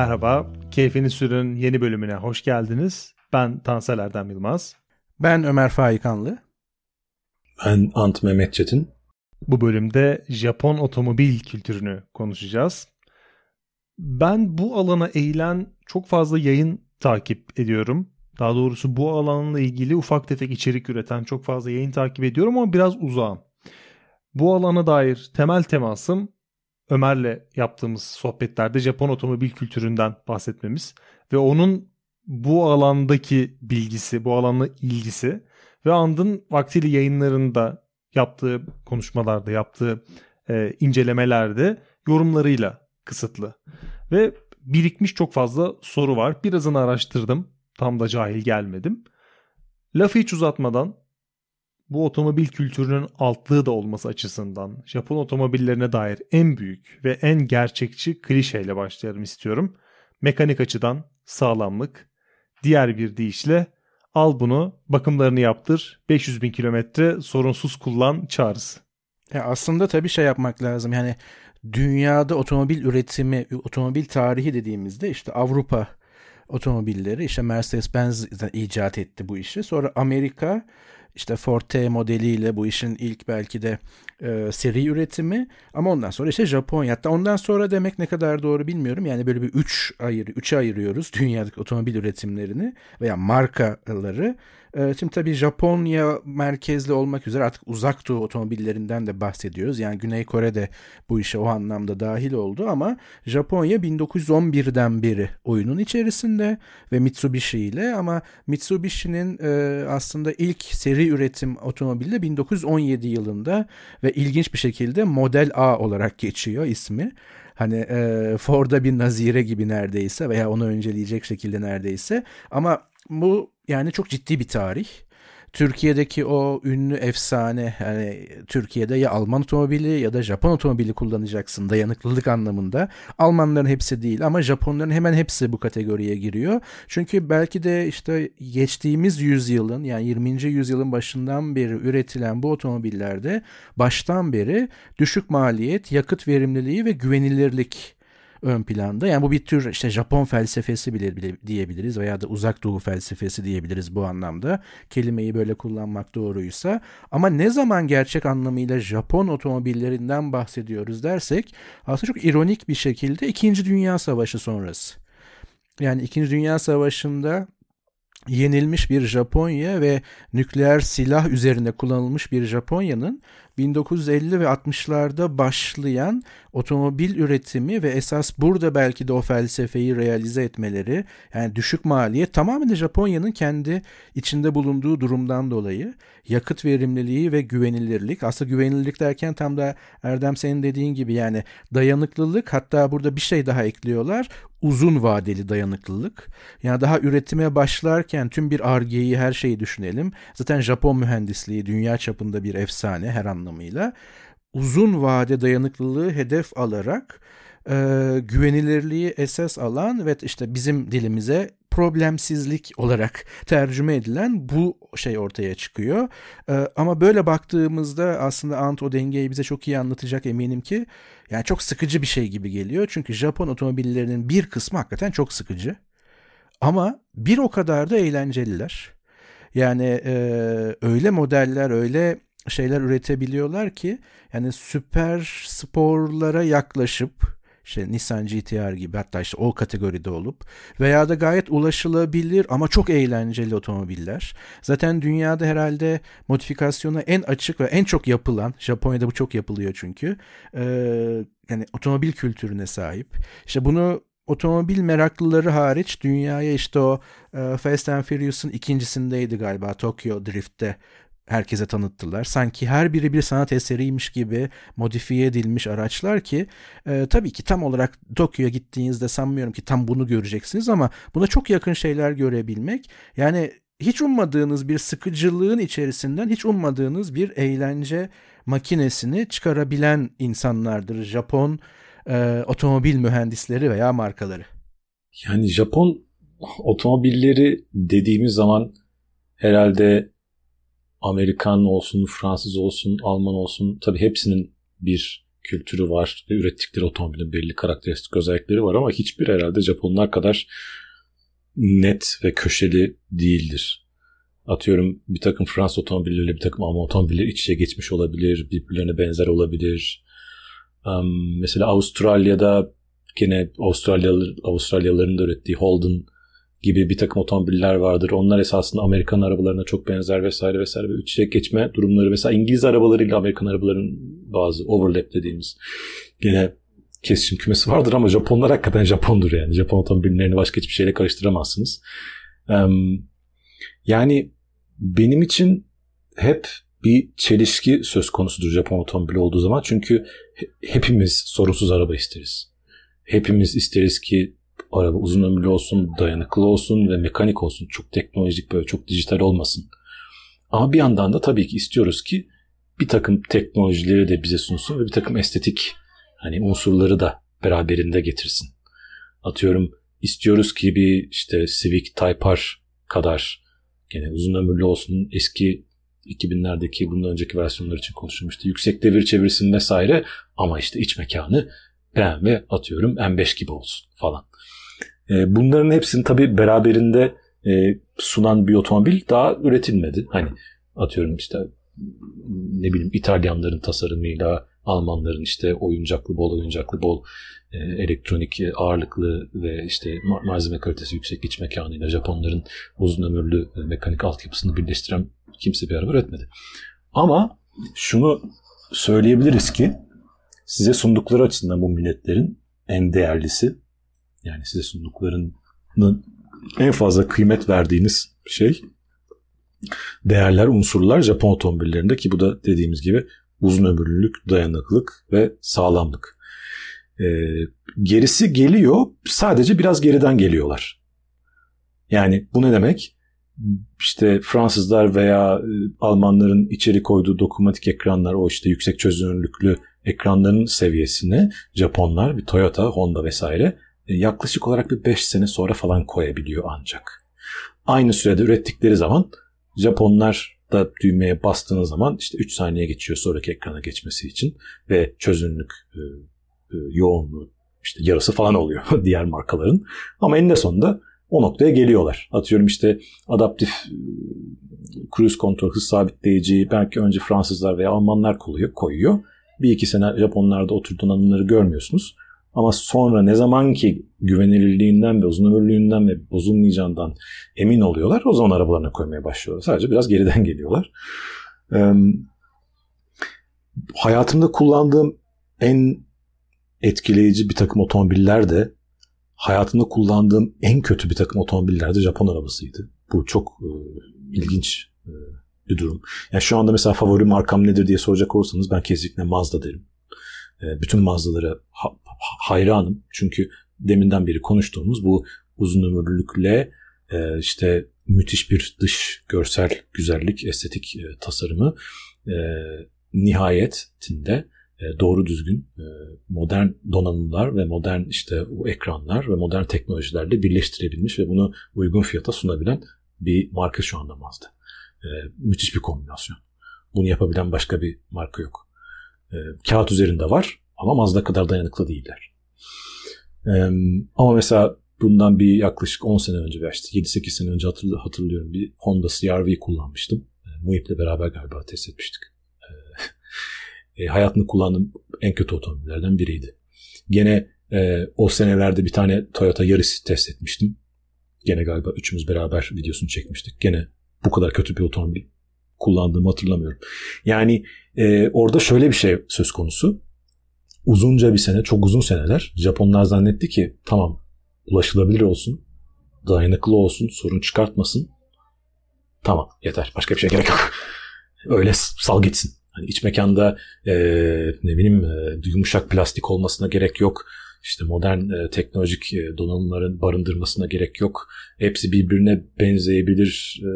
Merhaba, Keyfini Sürün yeni bölümüne hoş geldiniz. Ben Tansel Erdem Yılmaz. Ben Ömer Faikanlı. Ben Ant Mehmet Çetin. Bu bölümde Japon otomobil kültürünü konuşacağız. Ben bu alana eğilen çok fazla yayın takip ediyorum. Daha doğrusu bu alanla ilgili ufak tefek içerik üreten çok fazla yayın takip ediyorum ama biraz uzağım. Bu alana dair temel temasım Ömer'le yaptığımız sohbetlerde Japon otomobil kültüründen bahsetmemiz ve onun bu alandaki bilgisi, bu alanla ilgisi ve And'ın vaktiyle yayınlarında yaptığı konuşmalarda, yaptığı e, incelemelerde yorumlarıyla kısıtlı. Ve birikmiş çok fazla soru var. Birazını araştırdım. Tam da cahil gelmedim. Lafı hiç uzatmadan bu otomobil kültürünün altlığı da olması açısından Japon otomobillerine dair en büyük ve en gerçekçi klişeyle başlayalım istiyorum. Mekanik açıdan sağlamlık, diğer bir deyişle al bunu bakımlarını yaptır 500 bin kilometre sorunsuz kullan çağrısı. Ya aslında tabii şey yapmak lazım yani dünyada otomobil üretimi, otomobil tarihi dediğimizde işte Avrupa otomobilleri işte Mercedes-Benz icat etti bu işi. Sonra Amerika işte Forte modeliyle bu işin ilk belki de e, seri üretimi ama ondan sonra işte Japonya hatta ondan sonra demek ne kadar doğru bilmiyorum. Yani böyle bir 3 ayır 3'e ayırıyoruz dünyadaki otomobil üretimlerini veya markaları. E, şimdi tabii Japonya merkezli olmak üzere artık uzak doğu otomobillerinden de bahsediyoruz. Yani Güney Kore de bu işe o anlamda dahil oldu ama Japonya 1911'den beri oyunun içerisinde ve Mitsubishi ile ama Mitsubishi'nin e, aslında ilk seri üretim otomobili de 1917 yılında ve ilginç bir şekilde Model A olarak geçiyor ismi. Hani e, Ford'a bir nazire gibi neredeyse veya onu önceleyecek şekilde neredeyse. Ama bu yani çok ciddi bir tarih. Türkiye'deki o ünlü efsane yani Türkiye'de ya Alman otomobili ya da Japon otomobili kullanacaksın dayanıklılık anlamında. Almanların hepsi değil ama Japonların hemen hepsi bu kategoriye giriyor. Çünkü belki de işte geçtiğimiz yüzyılın yani 20. yüzyılın başından beri üretilen bu otomobillerde baştan beri düşük maliyet, yakıt verimliliği ve güvenilirlik ön planda. Yani bu bir tür işte Japon felsefesi bile, bile diyebiliriz veya da uzak doğu felsefesi diyebiliriz bu anlamda. Kelimeyi böyle kullanmak doğruysa. Ama ne zaman gerçek anlamıyla Japon otomobillerinden bahsediyoruz dersek aslında çok ironik bir şekilde 2. Dünya Savaşı sonrası. Yani 2. Dünya Savaşı'nda yenilmiş bir Japonya ve nükleer silah üzerinde kullanılmış bir Japonya'nın 1950 ve 60'larda başlayan otomobil üretimi ve esas burada belki de o felsefeyi realize etmeleri yani düşük maliyet tamamen Japonya'nın kendi içinde bulunduğu durumdan dolayı yakıt verimliliği ve güvenilirlik aslında güvenilirlik derken tam da Erdem senin dediğin gibi yani dayanıklılık hatta burada bir şey daha ekliyorlar uzun vadeli dayanıklılık. Yani daha üretime başlarken tüm bir argeyi her şeyi düşünelim. Zaten Japon mühendisliği dünya çapında bir efsane her anlamıyla. Uzun vade dayanıklılığı hedef alarak e, güvenilirliği esas alan ve işte bizim dilimize problemsizlik olarak tercüme edilen bu şey ortaya çıkıyor. Ee, ama böyle baktığımızda aslında Ant o dengeyi bize çok iyi anlatacak eminim ki. Yani çok sıkıcı bir şey gibi geliyor. Çünkü Japon otomobillerinin bir kısmı hakikaten çok sıkıcı. Ama bir o kadar da eğlenceliler. Yani e, öyle modeller, öyle şeyler üretebiliyorlar ki yani süper sporlara yaklaşıp işte Nissan GTR gibi hatta işte o kategoride olup veya da gayet ulaşılabilir ama çok eğlenceli otomobiller. Zaten dünyada herhalde modifikasyona en açık ve en çok yapılan Japonya'da bu çok yapılıyor çünkü e, yani otomobil kültürüne sahip. İşte bunu otomobil meraklıları hariç dünyaya işte o e, Fast and Furious'ın ikincisindeydi galiba Tokyo Drift'te herkese tanıttılar. Sanki her biri bir sanat eseriymiş gibi modifiye edilmiş araçlar ki e, tabii ki tam olarak Tokyo'ya gittiğinizde sanmıyorum ki tam bunu göreceksiniz ama buna çok yakın şeyler görebilmek yani hiç ummadığınız bir sıkıcılığın içerisinden hiç ummadığınız bir eğlence makinesini çıkarabilen insanlardır Japon e, otomobil mühendisleri veya markaları. Yani Japon otomobilleri dediğimiz zaman herhalde Amerikan olsun, Fransız olsun, Alman olsun tabii hepsinin bir kültürü var. Ürettikleri otomobilin belli karakteristik özellikleri var ama hiçbir herhalde Japonlar kadar net ve köşeli değildir. Atıyorum bir takım Fransız otomobilleriyle bir takım Alman otomobilleri iç içe geçmiş olabilir. Birbirlerine benzer olabilir. Um, mesela Avustralya'da gene Avustralyalı, Avustralyalıların da ürettiği Holden gibi bir takım otomobiller vardır. Onlar esasında Amerikan arabalarına çok benzer vesaire vesaire ve iç içe geçme durumları. Mesela İngiliz arabalarıyla Amerikan arabaların bazı overlap dediğimiz gene kesişim kümesi vardır ama Japonlar hakikaten Japondur yani. Japon otomobillerini başka hiçbir şeyle karıştıramazsınız. Yani benim için hep bir çelişki söz konusudur Japon otomobili olduğu zaman. Çünkü hepimiz sorunsuz araba isteriz. Hepimiz isteriz ki araba uzun ömürlü olsun, dayanıklı olsun ve mekanik olsun. Çok teknolojik böyle çok dijital olmasın. Ama bir yandan da tabii ki istiyoruz ki bir takım teknolojileri de bize sunsun ve bir takım estetik hani unsurları da beraberinde getirsin. Atıyorum istiyoruz ki bir işte Civic Type R kadar gene uzun ömürlü olsun eski 2000'lerdeki bundan önceki versiyonlar için konuşulmuştu. Yüksek devir çevirsin vesaire ama işte iç mekanı BMW atıyorum M5 gibi olsun falan. E, bunların hepsini tabii beraberinde e, sunan bir otomobil daha üretilmedi. Hani atıyorum işte ne bileyim İtalyanların tasarımıyla Almanların işte oyuncaklı bol oyuncaklı bol e, elektronik ağırlıklı ve işte malzeme kalitesi yüksek iç mekanıyla Japonların uzun ömürlü mekanik altyapısını birleştiren kimse bir araba üretmedi. Ama şunu söyleyebiliriz ki size sundukları açısından bu milletlerin en değerlisi yani size sunduklarının en fazla kıymet verdiğiniz şey değerler, unsurlar Japon otomobillerinde ki bu da dediğimiz gibi uzun ömürlülük, dayanıklılık ve sağlamlık. Ee, gerisi geliyor, sadece biraz geriden geliyorlar. Yani bu ne demek? İşte Fransızlar veya e, Almanların içeri koyduğu dokunmatik ekranlar, o işte yüksek çözünürlüklü ekranların seviyesine Japonlar, bir Toyota, Honda vesaire yaklaşık olarak bir 5 sene sonra falan koyabiliyor ancak. Aynı sürede ürettikleri zaman Japonlar da düğmeye bastığınız zaman işte 3 saniye geçiyor sonraki ekrana geçmesi için ve çözünürlük e, e, yoğunluğu işte yarısı falan oluyor diğer markaların. Ama eninde sonunda o noktaya geliyorlar. Atıyorum işte adaptif e, cruise kontrol, hız sabitleyici belki önce Fransızlar veya Almanlar koyuyor. koyuyor. Bir iki sene Japonlarda o tür donanımları görmüyorsunuz. Ama sonra ne zaman ki güvenilirliğinden ve uzun ömürlüğünden ve bozulmayacağından emin oluyorlar o zaman arabalarına koymaya başlıyorlar. Sadece biraz geriden geliyorlar. Ee, hayatımda kullandığım en etkileyici bir takım otomobiller de hayatımda kullandığım en kötü bir takım otomobiller de Japon arabasıydı. Bu çok e, ilginç e, bir durum. Yani şu anda mesela favori markam nedir diye soracak olursanız ben kesinlikle Mazda derim. E, bütün Mazda'lara ha- hayranım. Çünkü deminden beri konuştuğumuz bu uzun ömürlülükle e, işte müthiş bir dış görsel güzellik, estetik e, tasarımı e, nihayetinde doğru düzgün modern donanımlar ve modern işte o ekranlar ve modern teknolojilerle birleştirebilmiş ve bunu uygun fiyata sunabilen bir marka şu anda Mazda. Müthiş bir kombinasyon. Bunu yapabilen başka bir marka yok. E, kağıt üzerinde var ama Mazda kadar dayanıklı değiller. E, ama mesela bundan bir yaklaşık 10 sene önce veya işte 7-8 sene önce hatırlıyorum bir Honda CR-V kullanmıştım. E, Muhip'le beraber galiba test etmiştik. E, hayatımda kullandığım en kötü otomobillerden biriydi. Gene e, o senelerde bir tane Toyota Yaris test etmiştim. Gene galiba üçümüz beraber videosunu çekmiştik. Gene bu kadar kötü bir otomobil kullandığımı hatırlamıyorum. Yani e, orada şöyle bir şey söz konusu. Uzunca bir sene, çok uzun seneler Japonlar zannetti ki tamam ulaşılabilir olsun, dayanıklı olsun, sorun çıkartmasın. Tamam yeter başka bir şey gerek yok. Öyle sal gitsin. Hani iç mekanda e, ne bileyim e, yumuşak plastik olmasına gerek yok. İşte modern e, teknolojik e, donanımların barındırmasına gerek yok. Hepsi birbirine benzeyebilir. E,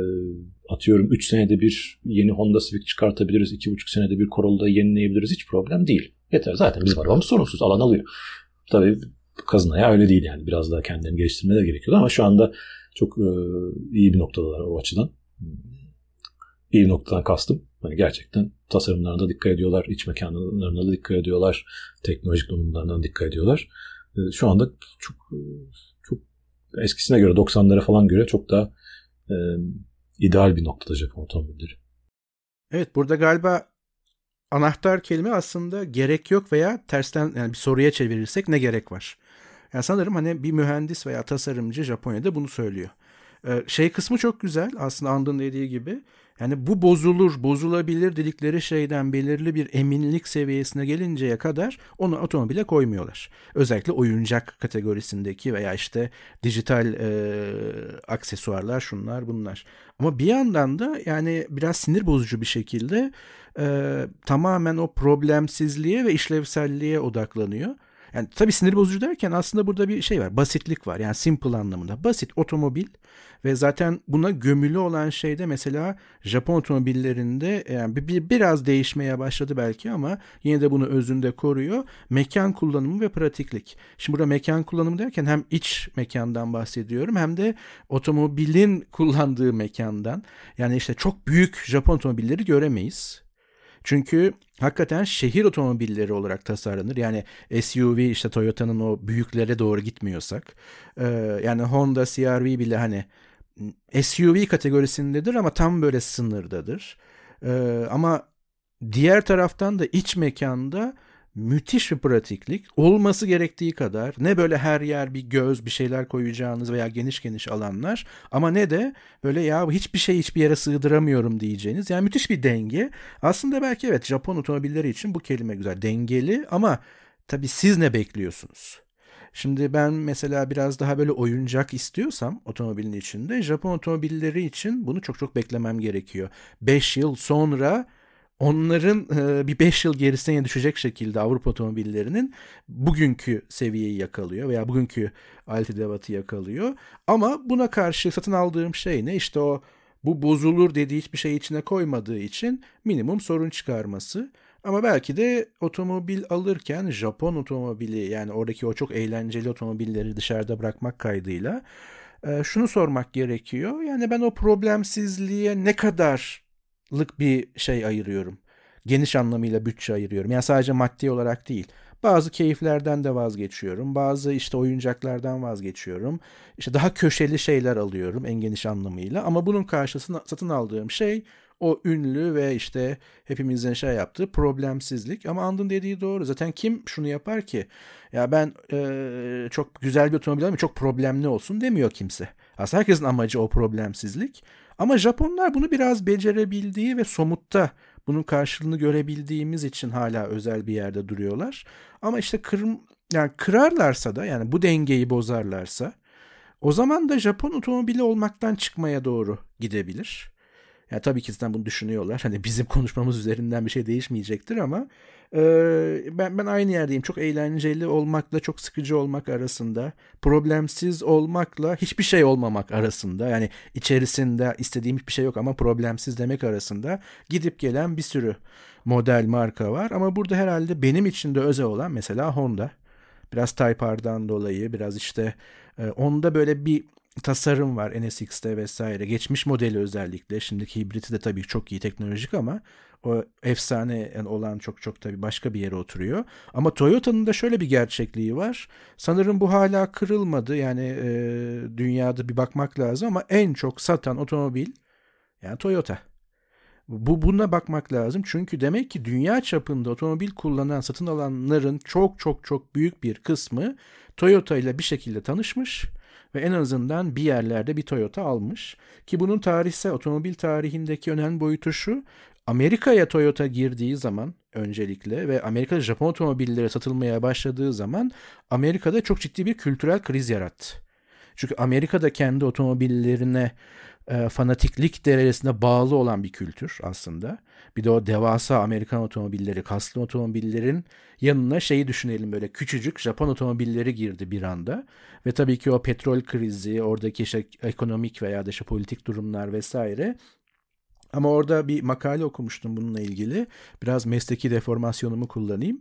atıyorum 3 senede bir yeni Honda Civic çıkartabiliriz. 2,5 senede bir Corolla'yı yenileyebiliriz. Hiç problem değil. Yeter. Zaten bizim arabamız sorunsuz. Alan alıyor. Tabii kazınaya öyle değil yani. Biraz daha kendilerini geliştirme de gerekiyordu ama şu anda çok e, iyi bir noktadalar o açıdan. İyi noktadan kastım. Hani gerçekten tasarımlarına dikkat ediyorlar, iç mekanlarına dikkat ediyorlar, teknolojik donanımlarına dikkat ediyorlar. Ee, şu anda çok çok eskisine göre 90'lara falan göre çok daha e, ideal bir noktada Japon otomobilleri. Evet burada galiba anahtar kelime aslında gerek yok veya tersten yani bir soruya çevirirsek ne gerek var? Yani sanırım hani bir mühendis veya tasarımcı Japonya'da bunu söylüyor. Ee, şey kısmı çok güzel aslında Andın dediği gibi. Yani bu bozulur, bozulabilir dedikleri şeyden belirli bir eminlik seviyesine gelinceye kadar onu otomobile koymuyorlar. Özellikle oyuncak kategorisindeki veya işte dijital e, aksesuarlar şunlar bunlar. Ama bir yandan da yani biraz sinir bozucu bir şekilde e, tamamen o problemsizliğe ve işlevselliğe odaklanıyor. Yani tabii sinir bozucu derken aslında burada bir şey var. Basitlik var. Yani simple anlamında. Basit otomobil ve zaten buna gömülü olan şey de mesela Japon otomobillerinde yani bir, bir, biraz değişmeye başladı belki ama yine de bunu özünde koruyor. Mekan kullanımı ve pratiklik. Şimdi burada mekan kullanımı derken hem iç mekandan bahsediyorum hem de otomobilin kullandığı mekandan. Yani işte çok büyük Japon otomobilleri göremeyiz. Çünkü hakikaten şehir otomobilleri olarak tasarlanır. Yani SUV işte Toyota'nın o büyüklere doğru gitmiyorsak. E, yani Honda CRV bile hani SUV kategorisindedir ama tam böyle sınırdadır. E, ama diğer taraftan da iç mekanda müthiş bir pratiklik. Olması gerektiği kadar ne böyle her yer bir göz bir şeyler koyacağınız veya geniş geniş alanlar ama ne de böyle ya hiçbir şey hiçbir yere sığdıramıyorum diyeceğiniz. Yani müthiş bir denge. Aslında belki evet Japon otomobilleri için bu kelime güzel. Dengeli ama tabii siz ne bekliyorsunuz? Şimdi ben mesela biraz daha böyle oyuncak istiyorsam otomobilin içinde Japon otomobilleri için bunu çok çok beklemem gerekiyor. 5 yıl sonra onların e, bir 5 yıl gerisine düşecek şekilde Avrupa otomobillerinin bugünkü seviyeyi yakalıyor veya bugünkü alti devatı yakalıyor. Ama buna karşı satın aldığım şey ne? İşte o bu bozulur dediği hiçbir şey içine koymadığı için minimum sorun çıkarması. Ama belki de otomobil alırken Japon otomobili yani oradaki o çok eğlenceli otomobilleri dışarıda bırakmak kaydıyla e, şunu sormak gerekiyor. Yani ben o problemsizliğe ne kadar lık bir şey ayırıyorum. Geniş anlamıyla bütçe ayırıyorum. Yani sadece maddi olarak değil. Bazı keyiflerden de vazgeçiyorum. Bazı işte oyuncaklardan vazgeçiyorum. İşte daha köşeli şeyler alıyorum en geniş anlamıyla. Ama bunun karşısında satın aldığım şey o ünlü ve işte hepimizin şey yaptığı problemsizlik. Ama Andın dediği doğru. Zaten kim şunu yapar ki? Ya ben e, çok güzel bir otomobil alayım çok problemli olsun demiyor kimse. Aslında herkesin amacı o problemsizlik. Ama Japonlar bunu biraz becerebildiği ve somutta bunun karşılığını görebildiğimiz için hala özel bir yerde duruyorlar. Ama işte kır, yani kırarlarsa da yani bu dengeyi bozarlarsa o zaman da Japon otomobili olmaktan çıkmaya doğru gidebilir. Yani tabii ki zaten bunu düşünüyorlar. Hani bizim konuşmamız üzerinden bir şey değişmeyecektir ama ben ben aynı yerdeyim. Çok eğlenceli olmakla çok sıkıcı olmak arasında, problemsiz olmakla hiçbir şey olmamak arasında. Yani içerisinde istediğim hiçbir şey yok ama problemsiz demek arasında gidip gelen bir sürü model marka var. Ama burada herhalde benim için de özel olan mesela Honda. Biraz Type R'dan dolayı biraz işte e, onda böyle bir tasarım var NSX'te vesaire. Geçmiş modeli özellikle. Şimdiki hibriti de tabii çok iyi teknolojik ama o efsane olan çok çok tabii başka bir yere oturuyor. Ama Toyota'nın da şöyle bir gerçekliği var. Sanırım bu hala kırılmadı. Yani e, dünyada bir bakmak lazım ama en çok satan otomobil yani Toyota. Bu buna bakmak lazım. Çünkü demek ki dünya çapında otomobil kullanan, satın alanların çok çok çok büyük bir kısmı Toyota ile bir şekilde tanışmış ve en azından bir yerlerde bir Toyota almış. Ki bunun tarihsel otomobil tarihindeki önemli boyutu şu. Amerika'ya Toyota girdiği zaman öncelikle ve Amerika'da Japon otomobilleri satılmaya başladığı zaman Amerika'da çok ciddi bir kültürel kriz yarattı. Çünkü Amerika'da kendi otomobillerine e, fanatiklik derecesinde bağlı olan bir kültür aslında. Bir de o devasa Amerikan otomobilleri, kaslı otomobillerin yanına şeyi düşünelim böyle küçücük Japon otomobilleri girdi bir anda. Ve tabii ki o petrol krizi, oradaki işte ekonomik veya da işte politik durumlar vesaire ama orada bir makale okumuştum bununla ilgili. Biraz mesleki deformasyonumu kullanayım.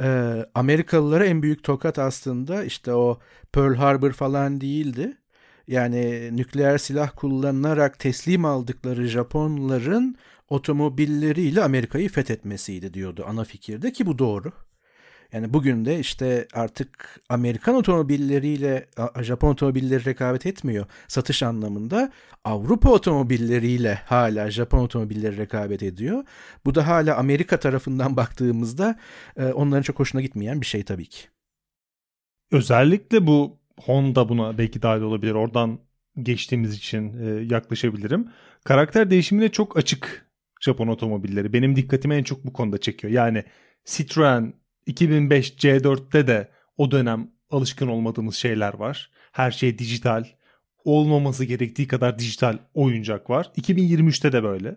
Ee, Amerikalılara en büyük tokat aslında işte o Pearl Harbor falan değildi. Yani nükleer silah kullanarak teslim aldıkları Japonların otomobilleriyle Amerika'yı fethetmesiydi diyordu ana fikirde ki bu doğru. Yani bugün de işte artık Amerikan otomobilleriyle Japon otomobilleri rekabet etmiyor satış anlamında. Avrupa otomobilleriyle hala Japon otomobilleri rekabet ediyor. Bu da hala Amerika tarafından baktığımızda e, onların çok hoşuna gitmeyen bir şey tabii ki. Özellikle bu Honda buna belki dahil olabilir. Oradan geçtiğimiz için e, yaklaşabilirim. Karakter değişimine çok açık Japon otomobilleri. Benim dikkatimi en çok bu konuda çekiyor. Yani Citroen 2005 C4'te de o dönem alışkın olmadığımız şeyler var. Her şey dijital. Olmaması gerektiği kadar dijital oyuncak var. 2023'te de böyle.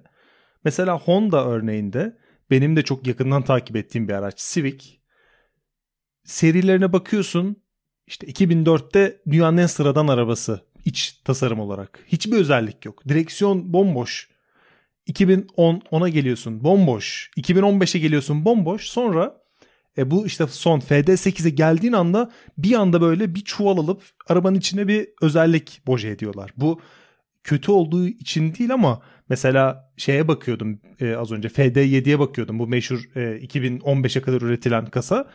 Mesela Honda örneğinde benim de çok yakından takip ettiğim bir araç Civic. Serilerine bakıyorsun. İşte 2004'te dünyanın en sıradan arabası iç tasarım olarak. Hiçbir özellik yok. Direksiyon bomboş. 2010 ona geliyorsun bomboş. 2015'e geliyorsun bomboş. Sonra e bu işte son FD8'e geldiğin anda bir anda böyle bir çuval alıp arabanın içine bir özellik boje ediyorlar. Bu kötü olduğu için değil ama mesela şeye bakıyordum e, az önce FD7'ye bakıyordum. Bu meşhur e, 2015'e kadar üretilen kasa.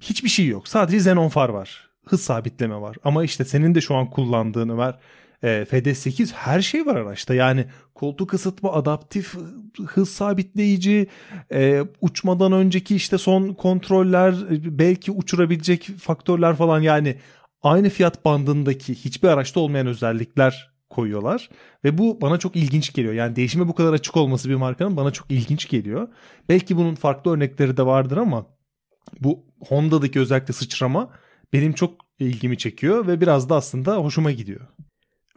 Hiçbir şey yok. Sadece xenon far var. Hız sabitleme var. Ama işte senin de şu an kullandığın Ömer e, FD8 her şey var araçta. Yani koltuk ısıtma, adaptif hız sabitleyici, e, uçmadan önceki işte son kontroller, belki uçurabilecek faktörler falan yani aynı fiyat bandındaki hiçbir araçta olmayan özellikler koyuyorlar ve bu bana çok ilginç geliyor. Yani değişime bu kadar açık olması bir markanın bana çok ilginç geliyor. Belki bunun farklı örnekleri de vardır ama bu Honda'daki özellikle sıçrama benim çok ilgimi çekiyor ve biraz da aslında hoşuma gidiyor.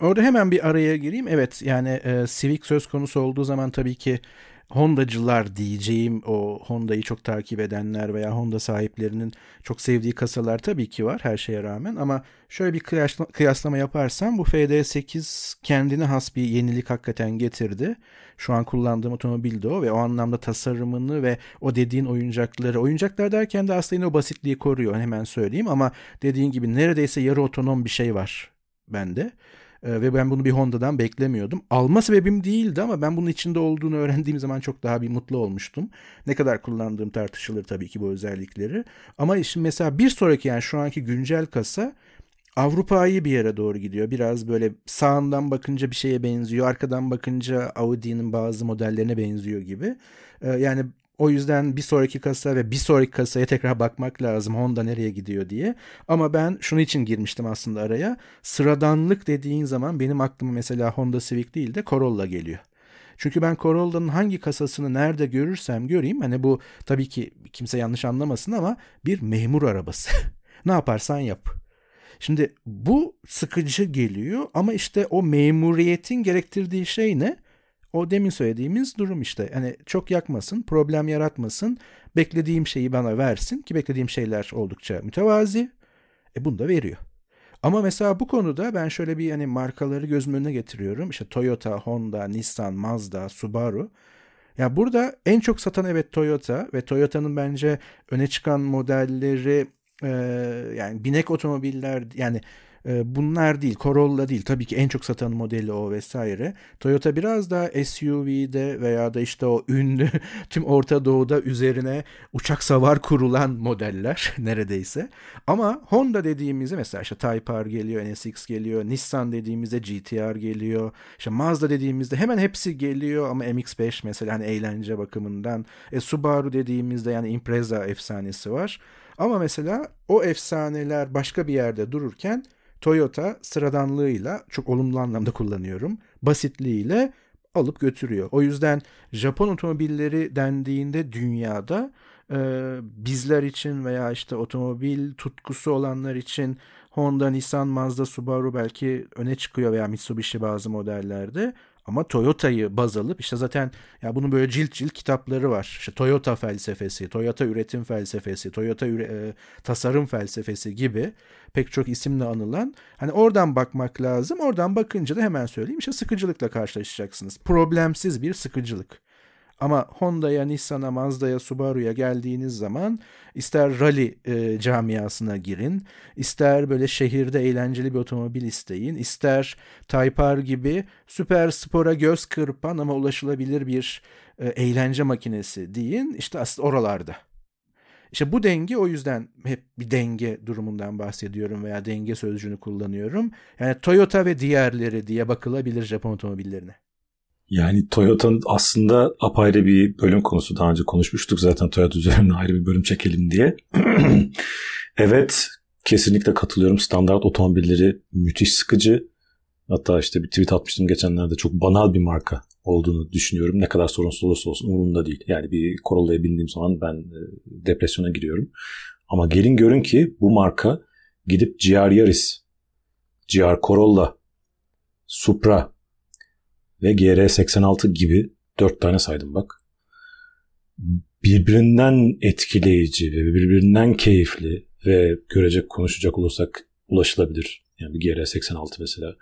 Orada hemen bir araya gireyim. Evet yani e, Civic söz konusu olduğu zaman tabii ki Honda'cılar diyeceğim o Honda'yı çok takip edenler veya Honda sahiplerinin çok sevdiği kasalar tabii ki var her şeye rağmen ama şöyle bir kıyasla, kıyaslama yaparsam bu FD8 kendine has bir yenilik hakikaten getirdi. Şu an kullandığım otomobil de o ve o anlamda tasarımını ve o dediğin oyuncakları oyuncaklar derken de aslında yine o basitliği koruyor hemen söyleyeyim ama dediğin gibi neredeyse yarı otonom bir şey var bende. Ee, ve ben bunu bir Honda'dan beklemiyordum. Alma sebebim değildi ama ben bunun içinde olduğunu öğrendiğim zaman çok daha bir mutlu olmuştum. Ne kadar kullandığım tartışılır tabii ki bu özellikleri. Ama şimdi mesela bir sonraki yani şu anki güncel kasa Avrupa'yı bir yere doğru gidiyor. Biraz böyle sağından bakınca bir şeye benziyor. Arkadan bakınca Audi'nin bazı modellerine benziyor gibi. Ee, yani o yüzden bir sonraki kasa ve bir sonraki kasaya tekrar bakmak lazım Honda nereye gidiyor diye. Ama ben şunu için girmiştim aslında araya. Sıradanlık dediğin zaman benim aklıma mesela Honda Civic değil de Corolla geliyor. Çünkü ben Corolla'nın hangi kasasını nerede görürsem göreyim hani bu tabii ki kimse yanlış anlamasın ama bir memur arabası. ne yaparsan yap. Şimdi bu sıkıcı geliyor ama işte o memuriyetin gerektirdiği şey ne? O demin söylediğimiz durum işte. Hani çok yakmasın, problem yaratmasın, beklediğim şeyi bana versin ki beklediğim şeyler oldukça mütevazi. E bunu da veriyor. Ama mesela bu konuda ben şöyle bir hani markaları gözümün önüne getiriyorum. İşte Toyota, Honda, Nissan, Mazda, Subaru. Ya burada en çok satan evet Toyota ve Toyota'nın bence öne çıkan modelleri e, yani binek otomobiller yani bunlar değil, Corolla değil. Tabii ki en çok satan modeli o vesaire. Toyota biraz daha SUV'de veya da işte o ünlü tüm Orta Doğu'da üzerine uçak savar kurulan modeller neredeyse. Ama Honda dediğimizde mesela işte Type R geliyor, NSX geliyor, Nissan dediğimizde GTR geliyor, işte Mazda dediğimizde hemen hepsi geliyor ama MX-5 mesela hani eğlence bakımından. E, Subaru dediğimizde yani Impreza efsanesi var. Ama mesela o efsaneler başka bir yerde dururken Toyota sıradanlığıyla çok olumlu anlamda kullanıyorum. Basitliğiyle alıp götürüyor. O yüzden Japon otomobilleri dendiğinde dünyada e, bizler için veya işte otomobil tutkusu olanlar için Honda, Nissan, Mazda, Subaru belki öne çıkıyor veya Mitsubishi bazı modellerde. Ama Toyota'yı baz alıp işte zaten ya bunun böyle cilt cilt kitapları var. İşte Toyota felsefesi, Toyota üretim felsefesi, Toyota üre, tasarım felsefesi gibi pek çok isimle anılan. Hani oradan bakmak lazım. Oradan bakınca da hemen söyleyeyim işte sıkıcılıkla karşılaşacaksınız. Problemsiz bir sıkıcılık. Ama Honda'ya, Nissan'a, Mazda'ya, Subaru'ya geldiğiniz zaman ister rally e, camiasına girin, ister böyle şehirde eğlenceli bir otomobil isteyin, ister Type R gibi süper spora göz kırpan ama ulaşılabilir bir e, eğlence makinesi deyin. İşte aslında oralarda. İşte bu denge o yüzden hep bir denge durumundan bahsediyorum veya denge sözcüğünü kullanıyorum. Yani Toyota ve diğerleri diye bakılabilir Japon otomobillerine. Yani Toyota'nın aslında apayrı bir bölüm konusu. Daha önce konuşmuştuk zaten Toyota üzerine ayrı bir bölüm çekelim diye. evet kesinlikle katılıyorum. Standart otomobilleri müthiş sıkıcı. Hatta işte bir tweet atmıştım geçenlerde çok banal bir marka olduğunu düşünüyorum. Ne kadar sorunsuz olursa olsun umurumda değil. Yani bir Corolla'ya bindiğim zaman ben e, depresyona giriyorum. Ama gelin görün ki bu marka gidip GR Yaris, GR Corolla, Supra ve GR86 gibi dört tane saydım bak. Birbirinden etkileyici ve birbirinden keyifli ve görecek konuşacak olursak ulaşılabilir. Yani bir GR86 mesela.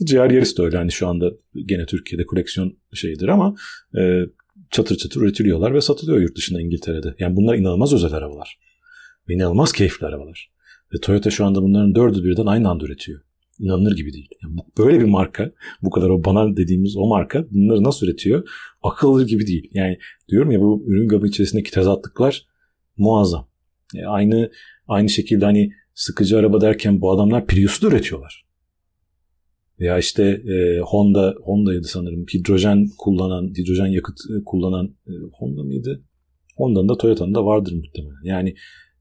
GR Yaris de öyle. Hani şu anda gene Türkiye'de koleksiyon şeyidir ama e, çatır çatır üretiliyorlar ve satılıyor yurt dışında İngiltere'de. Yani bunlar inanılmaz özel arabalar. Ve inanılmaz keyifli arabalar. Ve Toyota şu anda bunların dördü birden aynı anda üretiyor. İnanılır gibi değil. Yani böyle bir marka, bu kadar o banal dediğimiz o marka bunları nasıl üretiyor? Akıl gibi değil. Yani diyorum ya bu ürün gamı içerisindeki tezatlıklar muazzam. Yani aynı aynı şekilde hani sıkıcı araba derken bu adamlar Prius'u da üretiyorlar. Veya işte e, Honda, Honda'ydı sanırım. Hidrojen kullanan, hidrojen yakıt e, kullanan e, Honda mıydı? Honda'nın da Toyota'nın da vardır muhtemelen. Yani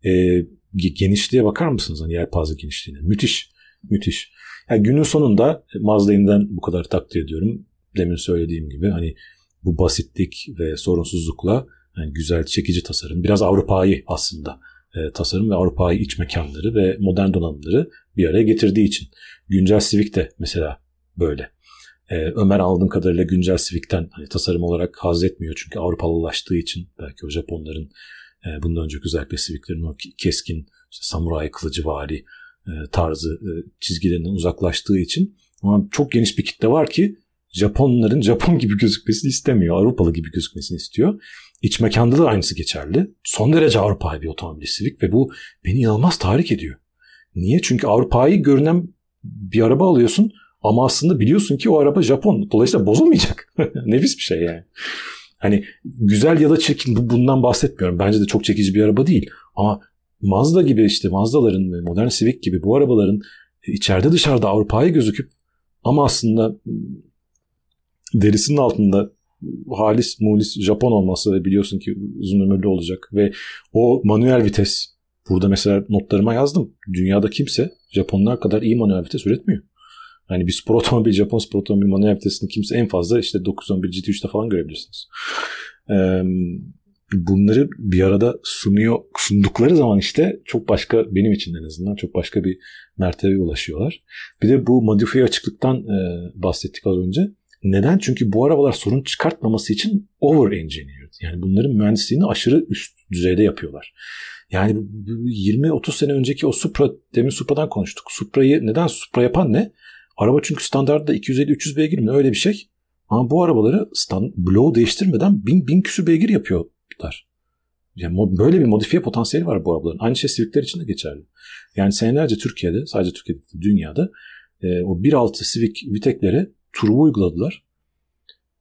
e, genişliğe bakar mısınız? Hani yelpaze genişliğine. Müthiş. Müthiş. Yani günün sonunda Mazda'yından bu kadar takdir ediyorum. Demin söylediğim gibi hani bu basitlik ve sorunsuzlukla yani güzel çekici tasarım. Biraz Avrupa'yı aslında e, tasarım ve Avrupa'yı iç mekanları ve modern donanımları bir araya getirdiği için. Güncel Civic de mesela böyle. E, Ömer aldığım kadarıyla güncel Civic'ten hani tasarım olarak haz etmiyor. Çünkü Avrupalılaştığı için belki o Japonların e, bundan önceki özellikle Civic'lerin o keskin işte samuray kılıcı vari e, tarzı e, çizgilerinden uzaklaştığı için ama çok geniş bir kitle var ki Japonların Japon gibi gözükmesini istemiyor. Avrupalı gibi gözükmesini istiyor. İç mekanda da aynısı geçerli. Son derece Avrupa'yı bir otomobil Civic ve bu beni inanılmaz tahrik ediyor. Niye? Çünkü Avrupa'yı görünen bir araba alıyorsun ama aslında biliyorsun ki o araba Japon. Dolayısıyla bozulmayacak. Nefis bir şey yani. Hani güzel ya da çirkin bundan bahsetmiyorum. Bence de çok çekici bir araba değil. Ama Mazda gibi işte Mazda'ların ve modern Civic gibi bu arabaların içeride dışarıda Avrupa'yı gözüküp ama aslında derisinin altında halis mulis Japon olması ve biliyorsun ki uzun ömürlü olacak ve o manuel vites burada mesela notlarıma yazdım. Dünyada kimse Japonlar kadar iyi manuel vites üretmiyor. Yani bir spor otomobil, Japon spor otomobil manuel vitesini kimse en fazla işte 911 GT3'te falan görebilirsiniz. Bunları bir arada sunuyor sundukları zaman işte çok başka benim için en azından çok başka bir mertebeye ulaşıyorlar. Bir de bu modifiye açıklıktan bahsettik az önce. Neden? Çünkü bu arabalar sorun çıkartmaması için over engineered. Yani bunların mühendisliğini aşırı üst düzeyde yapıyorlar. Yani 20-30 sene önceki o Supra, demin Supra'dan konuştuk. Supra'yı neden Supra yapan ne? Araba çünkü standartta 250-300 beygir mi öyle bir şey. Ama bu arabaları stand, bloğu değiştirmeden 1000, 1000 küsür beygir yapıyorlar. Yani böyle bir modifiye potansiyeli var bu arabaların. Aynı şey Civic'ler için de geçerli. Yani senelerce Türkiye'de, sadece Türkiye'de dünyada e, o 1.6 Civic Vitec'lere turbo uyguladılar.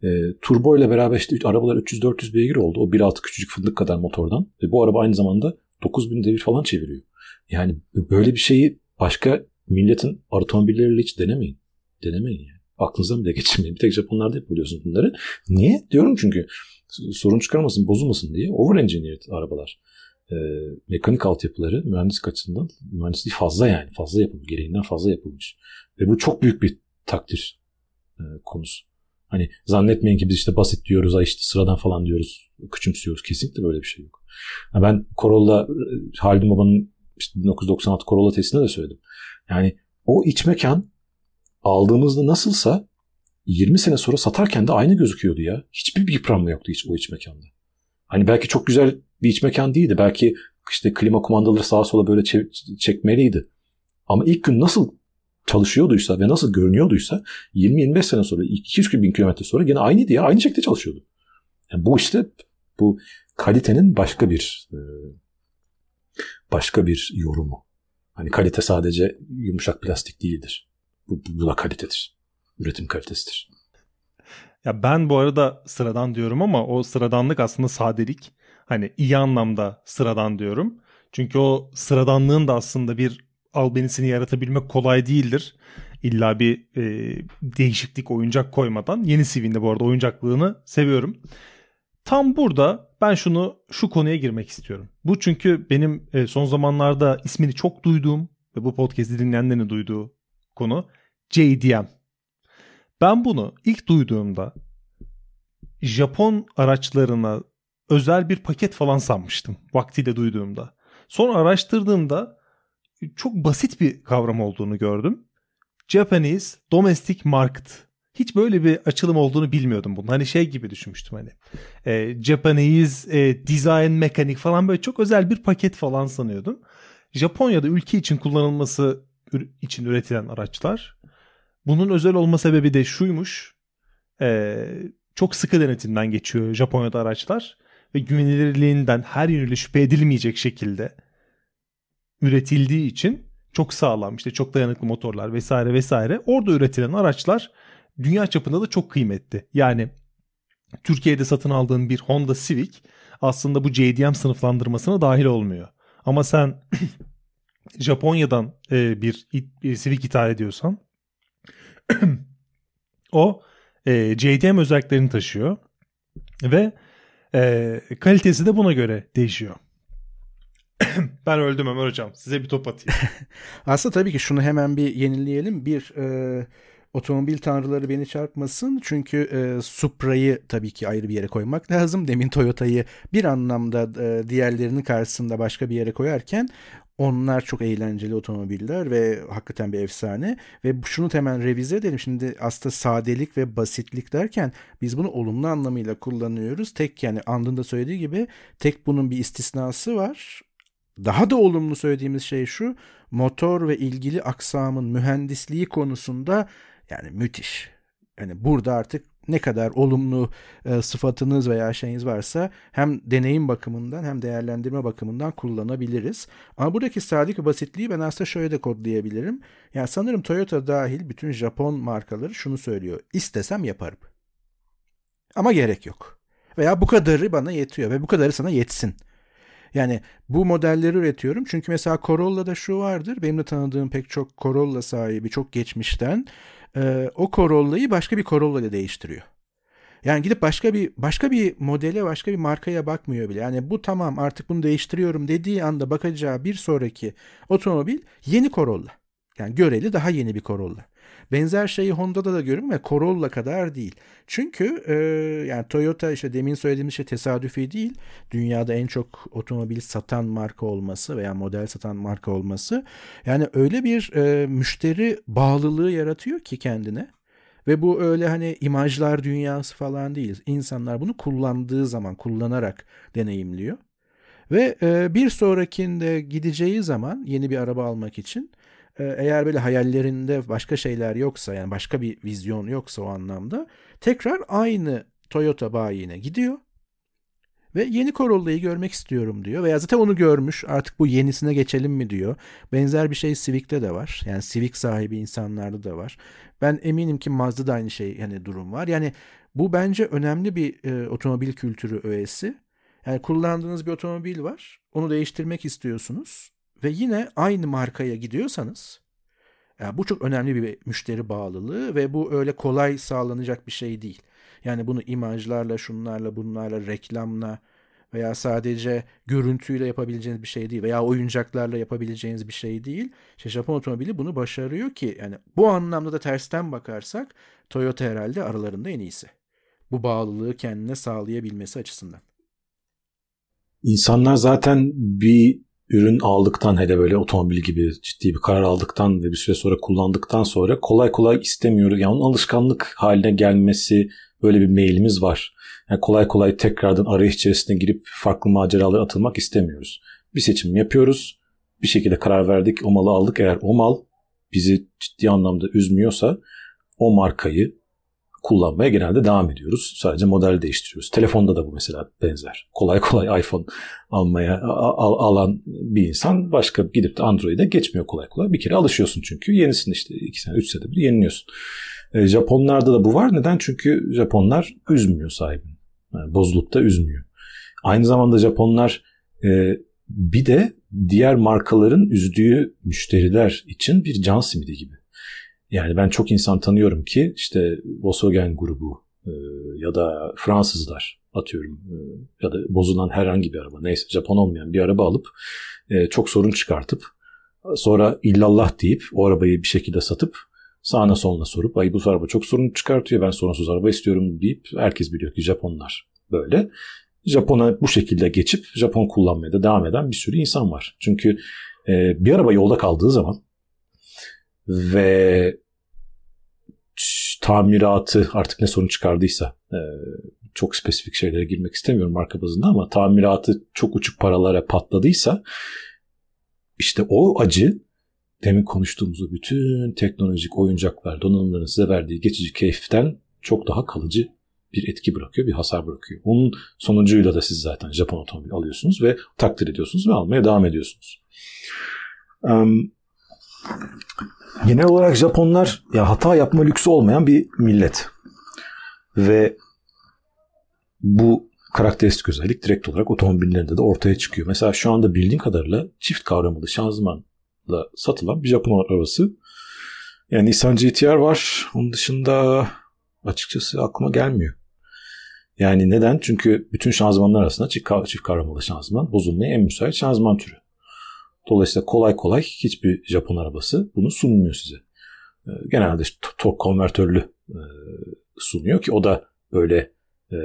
E, turbo ile beraber işte arabalar 300-400 beygir oldu. O 1.6 küçücük fındık kadar motordan. Ve bu araba aynı zamanda 9000 devir falan çeviriyor. Yani böyle bir şeyi başka milletin otomobilleriyle hiç denemeyin. Denemeyin yani. Aklınızdan bile geçirmeyin. Bir tek Japonlarda yapabiliyorsunuz bunları. Niye? Diyorum çünkü sorun çıkarmasın, bozulmasın diye over engineered arabalar. E, mekanik altyapıları mühendislik açısından mühendisliği fazla yani. Fazla yapılmış. Gereğinden fazla yapılmış. Ve bu çok büyük bir takdir e, konusu. Hani zannetmeyin ki biz işte basit diyoruz, ay işte sıradan falan diyoruz, küçümsüyoruz. Kesinlikle böyle bir şey yok. Ben Corolla, e, Haldun Baba'nın işte 1996 Corolla testinde de söyledim. Yani o iç mekan aldığımızda nasılsa 20 sene sonra satarken de aynı gözüküyordu ya. Hiçbir bir yıpranma yoktu hiç o iç mekanda. Hani belki çok güzel bir iç mekan değildi. Belki işte klima kumandaları sağa sola böyle çekmeliydi. Ama ilk gün nasıl çalışıyorduysa ve nasıl görünüyorduysa 20-25 sene sonra 200 bin kilometre sonra gene aynıydı ya. Aynı şekilde çalışıyordu. Yani bu işte bu kalitenin başka bir e, başka bir yorumu. Hani kalite sadece yumuşak plastik değildir. Bu, bu da kalitedir. Üretim kalitesidir. Ya ben bu arada sıradan diyorum ama o sıradanlık aslında sadelik. Hani iyi anlamda sıradan diyorum. Çünkü o sıradanlığın da aslında bir albenisini yaratabilmek kolay değildir. İlla bir e, değişiklik oyuncak koymadan. Yeni CV'nde bu arada oyuncaklığını seviyorum. Tam burada ben şunu şu konuya girmek istiyorum. Bu çünkü benim e, son zamanlarda ismini çok duyduğum ve bu podcast'i dinleyenlerin duyduğu konu JDM. Ben bunu ilk duyduğumda Japon araçlarına özel bir paket falan sanmıştım vaktiyle duyduğumda. Sonra araştırdığımda çok basit bir kavram olduğunu gördüm. Japanese Domestic Market. Hiç böyle bir açılım olduğunu bilmiyordum bunun. Hani şey gibi düşünmüştüm hani. E, Japanese e, Design Mechanic falan böyle çok özel bir paket falan sanıyordum. Japonya'da ülke için kullanılması için üretilen araçlar. Bunun özel olma sebebi de şuymuş. E, çok sıkı denetimden geçiyor Japonya'da araçlar. Ve güvenilirliğinden her yönüyle şüphe edilmeyecek şekilde üretildiği için çok sağlam işte çok dayanıklı motorlar vesaire vesaire orada üretilen araçlar dünya çapında da çok kıymetli. Yani Türkiye'de satın aldığın bir Honda Civic aslında bu JDM sınıflandırmasına dahil olmuyor. Ama sen Japonya'dan e, bir, bir Civic ithal ediyorsan o e, JDM özelliklerini taşıyor ve e, kalitesi de buna göre değişiyor. ben öldüm Ömer Hocam. Size bir top atayım. Aslında tabii ki şunu hemen bir yenileyelim. Bir e, otomobil tanrıları beni çarpmasın. Çünkü e, Supra'yı tabii ki ayrı bir yere koymak lazım. Demin Toyota'yı bir anlamda e, diğerlerinin karşısında başka bir yere koyarken onlar çok eğlenceli otomobiller ve hakikaten bir efsane. Ve şunu hemen revize edelim. Şimdi aslında sadelik ve basitlik derken biz bunu olumlu anlamıyla kullanıyoruz. Tek yani andında söylediği gibi tek bunun bir istisnası var. Daha da olumlu söylediğimiz şey şu. Motor ve ilgili aksamın mühendisliği konusunda yani müthiş. Yani burada artık ne kadar olumlu e, sıfatınız veya şeyiniz varsa hem deneyim bakımından hem değerlendirme bakımından kullanabiliriz. Ama buradaki sadik ve basitliği ben aslında şöyle de kodlayabilirim. Yani sanırım Toyota dahil bütün Japon markaları şunu söylüyor. İstesem yaparım. Ama gerek yok. Veya bu kadarı bana yetiyor ve bu kadarı sana yetsin. Yani bu modelleri üretiyorum. Çünkü mesela Corolla'da şu vardır. Benim de tanıdığım pek çok Corolla sahibi çok geçmişten o Corolla'yı başka bir Corolla ile değiştiriyor. Yani gidip başka bir başka bir modele, başka bir markaya bakmıyor bile. Yani bu tamam artık bunu değiştiriyorum dediği anda bakacağı bir sonraki otomobil yeni Corolla. Yani göreli daha yeni bir Corolla. Benzer şeyi Honda'da da görüyorum ve Corolla kadar değil. Çünkü e, yani Toyota işte demin söylediğimiz şey tesadüfi değil. Dünyada en çok otomobil satan marka olması veya model satan marka olması. Yani öyle bir e, müşteri bağlılığı yaratıyor ki kendine. Ve bu öyle hani imajlar dünyası falan değil. İnsanlar bunu kullandığı zaman, kullanarak deneyimliyor. Ve e, bir sonrakinde gideceği zaman yeni bir araba almak için eğer böyle hayallerinde başka şeyler yoksa yani başka bir vizyon yoksa o anlamda tekrar aynı Toyota bayine gidiyor ve yeni Corolla'yı görmek istiyorum diyor. Veya zaten onu görmüş artık bu yenisine geçelim mi diyor. Benzer bir şey Civic'te de var. Yani Civic sahibi insanlarda da var. Ben eminim ki Mazda'da da aynı şey yani durum var. Yani bu bence önemli bir e, otomobil kültürü öğesi. Yani kullandığınız bir otomobil var. Onu değiştirmek istiyorsunuz ve yine aynı markaya gidiyorsanız yani bu çok önemli bir müşteri bağlılığı ve bu öyle kolay sağlanacak bir şey değil. Yani bunu imajlarla, şunlarla, bunlarla, reklamla veya sadece görüntüyle yapabileceğiniz bir şey değil veya oyuncaklarla yapabileceğiniz bir şey değil. İşte Japon otomobili bunu başarıyor ki yani bu anlamda da tersten bakarsak Toyota herhalde aralarında en iyisi. Bu bağlılığı kendine sağlayabilmesi açısından. İnsanlar zaten bir ürün aldıktan hele böyle otomobil gibi ciddi bir karar aldıktan ve bir süre sonra kullandıktan sonra kolay kolay istemiyoruz. Yani onun alışkanlık haline gelmesi böyle bir mailimiz var. Yani kolay kolay tekrardan arayış içerisine girip farklı maceralara atılmak istemiyoruz. Bir seçim yapıyoruz. Bir şekilde karar verdik. O malı aldık. Eğer o mal bizi ciddi anlamda üzmüyorsa o markayı kullanmaya genelde devam ediyoruz. Sadece model değiştiriyoruz. Telefonda da bu mesela benzer. Kolay kolay iPhone almaya al, alan bir insan başka gidip de Android'e geçmiyor kolay kolay. Bir kere alışıyorsun çünkü. Yenisini işte 2 sene 3 senede bir yeniliyorsun. E, Japonlarda da bu var. Neden? Çünkü Japonlar üzmüyor sahibini. Yani bozulup da üzmüyor. Aynı zamanda Japonlar e, bir de diğer markaların üzdüğü müşteriler için bir can simidi gibi. Yani ben çok insan tanıyorum ki işte Volkswagen grubu e, ya da Fransızlar atıyorum e, ya da bozulan herhangi bir araba neyse Japon olmayan bir araba alıp e, çok sorun çıkartıp sonra illallah deyip o arabayı bir şekilde satıp sağına soluna sorup ay bu araba çok sorun çıkartıyor ben sorunsuz araba istiyorum deyip herkes biliyor ki Japonlar böyle. Japon'a bu şekilde geçip Japon kullanmaya da devam eden bir sürü insan var. Çünkü bir araba yolda kaldığı zaman ve tamiratı artık ne sorun çıkardıysa e, çok spesifik şeylere girmek istemiyorum marka bazında ama tamiratı çok uçuk paralara patladıysa işte o acı demin konuştuğumuz bütün teknolojik oyuncaklar, donanımların size verdiği geçici keyiften çok daha kalıcı bir etki bırakıyor, bir hasar bırakıyor. Onun sonucuyla da siz zaten Japon otomobil alıyorsunuz ve takdir ediyorsunuz ve almaya devam ediyorsunuz. Um, genel olarak Japonlar ya hata yapma lüksü olmayan bir millet. Ve bu karakteristik özellik direkt olarak otomobillerinde de ortaya çıkıyor. Mesela şu anda bildiğim kadarıyla çift kavramalı şanzımanla satılan bir Japon arabası. Yani Nissan GTR var. Onun dışında açıkçası aklıma gelmiyor. Yani neden? Çünkü bütün şanzımanlar arasında çift, çift kavramalı şanzıman bozulmaya en müsait şanzıman türü. Dolayısıyla kolay kolay hiçbir Japon arabası bunu sunmuyor size. Ee, genelde işte konvertörlü e, sunuyor ki o da böyle e,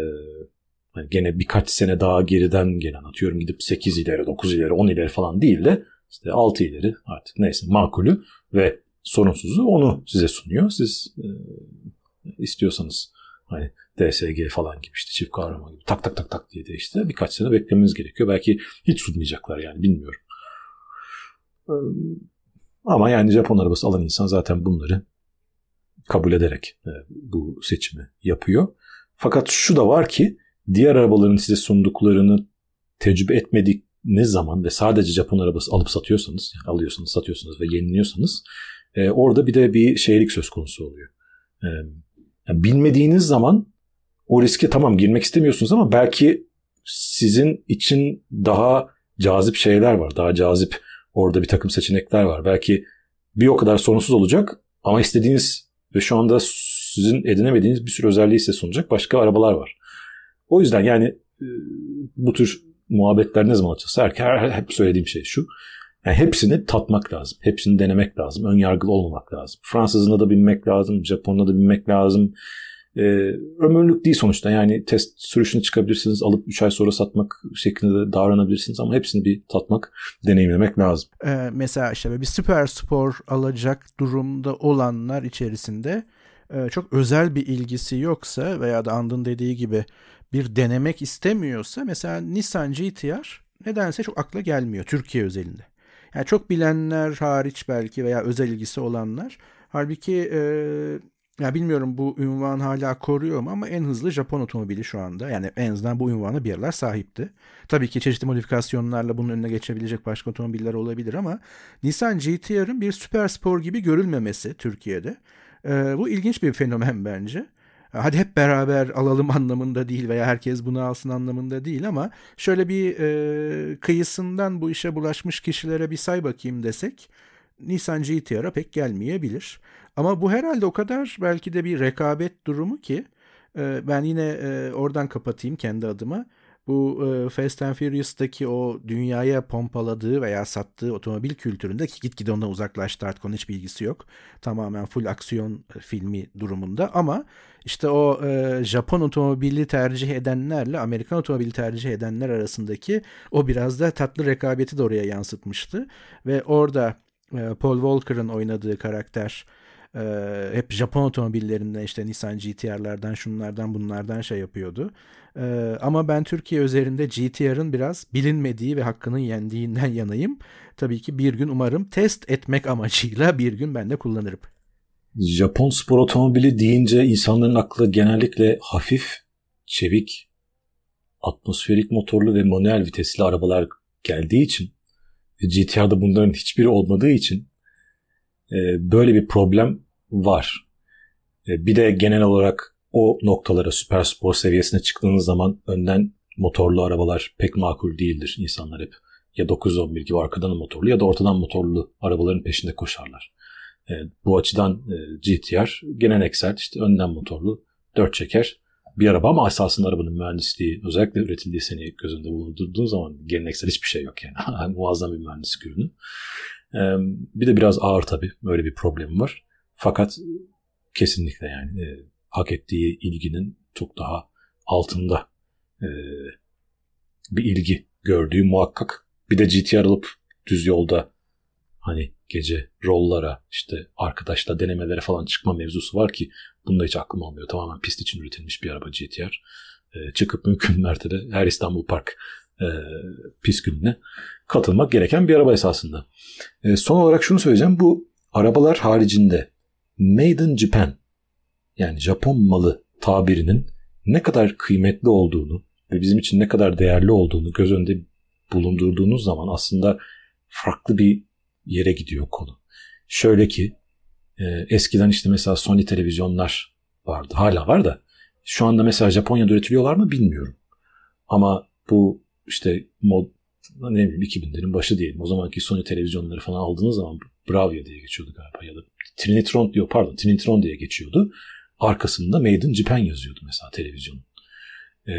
hani gene birkaç sene daha geriden gelen atıyorum gidip 8 ileri, 9 ileri, 10 ileri falan değil de işte 6 ileri artık neyse makulü ve sorunsuzu onu size sunuyor. Siz e, istiyorsanız hani DSG falan gibi işte çift kahraman gibi tak tak tak tak diye de işte birkaç sene beklemeniz gerekiyor. Belki hiç sunmayacaklar yani bilmiyorum. Ama yani Japon arabası alan insan zaten bunları kabul ederek e, bu seçimi yapıyor. Fakat şu da var ki diğer arabaların size sunduklarını tecrübe etmediğiniz zaman ve sadece Japon arabası alıp satıyorsanız, yani alıyorsanız, satıyorsanız ve yeniliyorsanız e, orada bir de bir şeylik söz konusu oluyor. E, yani bilmediğiniz zaman o riske tamam girmek istemiyorsunuz ama belki sizin için daha cazip şeyler var. Daha cazip orada bir takım seçenekler var. Belki bir o kadar sorunsuz olacak ama istediğiniz ve şu anda sizin edinemediğiniz bir sürü özelliği size sunacak başka arabalar var. O yüzden yani e, bu tür muhabbetler ne zaman açılsa her, hep söylediğim şey şu. Yani hepsini tatmak lazım. Hepsini denemek lazım. Ön yargılı olmamak lazım. Fransızına da binmek lazım. Japon'una da binmek lazım. Ee, ömürlük değil sonuçta. Yani test sürüşünü çıkabilirsiniz. Alıp 3 ay sonra satmak şeklinde de davranabilirsiniz. Ama hepsini bir tatmak, deneyimlemek lazım. Ee, mesela işte bir süper spor alacak durumda olanlar içerisinde e, çok özel bir ilgisi yoksa veya da Andın dediği gibi bir denemek istemiyorsa mesela Nissan GTR nedense çok akla gelmiyor Türkiye özelinde. Yani çok bilenler hariç belki veya özel ilgisi olanlar. Halbuki e, ya bilmiyorum bu ünvan hala koruyor mu ama en hızlı Japon otomobili şu anda. Yani en azından bu ünvana bir yerler sahipti. Tabii ki çeşitli modifikasyonlarla bunun önüne geçebilecek başka otomobiller olabilir ama Nissan GT-R'ın bir süper spor gibi görülmemesi Türkiye'de. E, bu ilginç bir fenomen bence hadi hep beraber alalım anlamında değil veya herkes bunu alsın anlamında değil ama şöyle bir e, kıyısından bu işe bulaşmış kişilere bir say bakayım desek Nissan GT-R'a pek gelmeyebilir. Ama bu herhalde o kadar belki de bir rekabet durumu ki e, ben yine e, oradan kapatayım kendi adıma. Bu e, Fast and Furious'taki o dünyaya pompaladığı veya sattığı otomobil kültüründe ki gitgide ondan uzaklaştı artık onun hiçbir ilgisi yok. Tamamen full aksiyon filmi durumunda ama işte o Japon otomobili tercih edenlerle Amerikan otomobili tercih edenler arasındaki o biraz da tatlı rekabeti de oraya yansıtmıştı. Ve orada Paul Walker'ın oynadığı karakter ee, hep Japon otomobillerinden işte Nissan GTR'lardan şunlardan bunlardan şey yapıyordu. Ee, ama ben Türkiye üzerinde GTR'ın biraz bilinmediği ve hakkının yendiğinden yanayım. Tabii ki bir gün umarım test etmek amacıyla bir gün ben de kullanırım. Japon spor otomobili deyince insanların aklı genellikle hafif, çevik, atmosferik motorlu ve manuel vitesli arabalar geldiği için GTA'da bunların hiçbiri olmadığı için e, böyle bir problem var. E, bir de genel olarak o noktalara süper spor seviyesine çıktığınız zaman önden motorlu arabalar pek makul değildir. İnsanlar hep ya 911 gibi arkadan motorlu ya da ortadan motorlu arabaların peşinde koşarlar. E, bu açıdan e, GTR geleneksel işte önden motorlu dört çeker bir araba ama esasında arabanın mühendisliği özellikle üretildiği seneyi göz önünde bulundurduğun zaman geleneksel hiçbir şey yok yani. Muazzam bir mühendislik ürünü. Bir de biraz ağır tabii böyle bir problem var. Fakat kesinlikle yani e, hak ettiği ilginin çok daha altında e, bir ilgi gördüğü muhakkak. Bir de GTR alıp düz yolda hani gece rollara işte arkadaşla denemelere falan çıkma mevzusu var ki bunda hiç aklım almıyor. Tamamen pist için üretilmiş bir araba GTR. E, çıkıp mümkün mertebe her İstanbul Park e, pist gününe katılmak gereken bir araba esasında. E, son olarak şunu söyleyeceğim. Bu arabalar haricinde Made in Japan yani Japon malı tabirinin ne kadar kıymetli olduğunu ve bizim için ne kadar değerli olduğunu göz önünde bulundurduğunuz zaman aslında farklı bir yere gidiyor konu. Şöyle ki e, eskiden işte mesela Sony televizyonlar vardı. Hala var da şu anda mesela Japonya'da üretiliyorlar mı bilmiyorum. Ama bu işte mod ne bileyim 2000'lerin başı diyelim. O zamanki Sony televizyonları falan aldığınız zaman Bravia diye geçiyordu galiba ya da Trinitron diyor pardon Trinitron diye geçiyordu. Arkasında Made in Japan yazıyordu mesela televizyonun. Ee,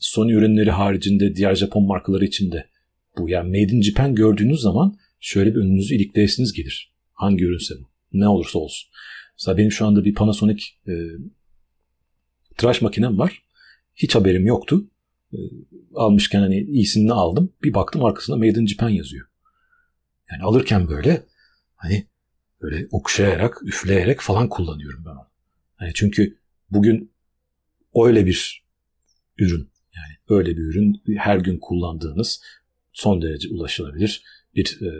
Sony ürünleri haricinde diğer Japon markaları içinde bu yani Made in Japan gördüğünüz zaman şöyle bir önünüzü ilikleysiniz gelir. Hangi ürünse bu. Ne olursa olsun. Mesela benim şu anda bir Panasonic e, tıraş makinem var. Hiç haberim yoktu. E, almışken hani iyisini aldım. Bir baktım arkasında Made in Japan yazıyor. Yani alırken böyle hani böyle okşayarak, üfleyerek falan kullanıyorum ben onu. Yani çünkü bugün öyle bir ürün yani öyle bir ürün her gün kullandığınız son derece ulaşılabilir bir e,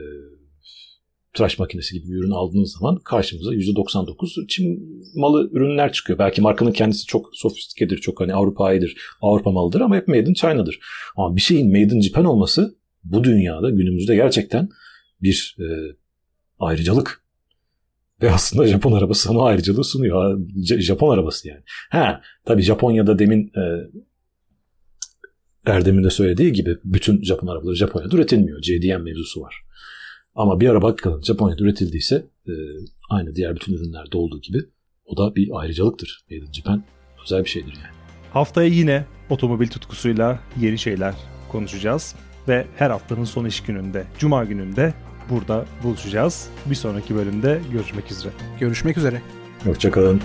tıraş makinesi gibi bir ürün aldığınız zaman karşımıza %99 Çin malı ürünler çıkıyor. Belki markanın kendisi çok sofistikedir, çok hani Avrupa'yıdır, Avrupa malıdır ama hep made in China'dır. Ama bir şeyin made in Japan olması bu dünyada günümüzde gerçekten bir e, ayrıcalık. Ve aslında Japon arabası sana ayrıcalığı sunuyor. Japon arabası yani. Ha, tabii Japonya'da demin e, Erdem'in de söylediği gibi bütün Japon arabaları Japonya'da üretilmiyor. JDM mevzusu var. Ama bir araba hakikaten Japonya'da üretildiyse e, aynı diğer bütün ürünlerde olduğu gibi o da bir ayrıcalıktır. Made in Japan özel bir şeydir yani. Haftaya yine otomobil tutkusuyla yeni şeyler konuşacağız. Ve her haftanın son iş gününde, cuma gününde burada buluşacağız. Bir sonraki bölümde görüşmek üzere. Görüşmek üzere. Hoşçakalın.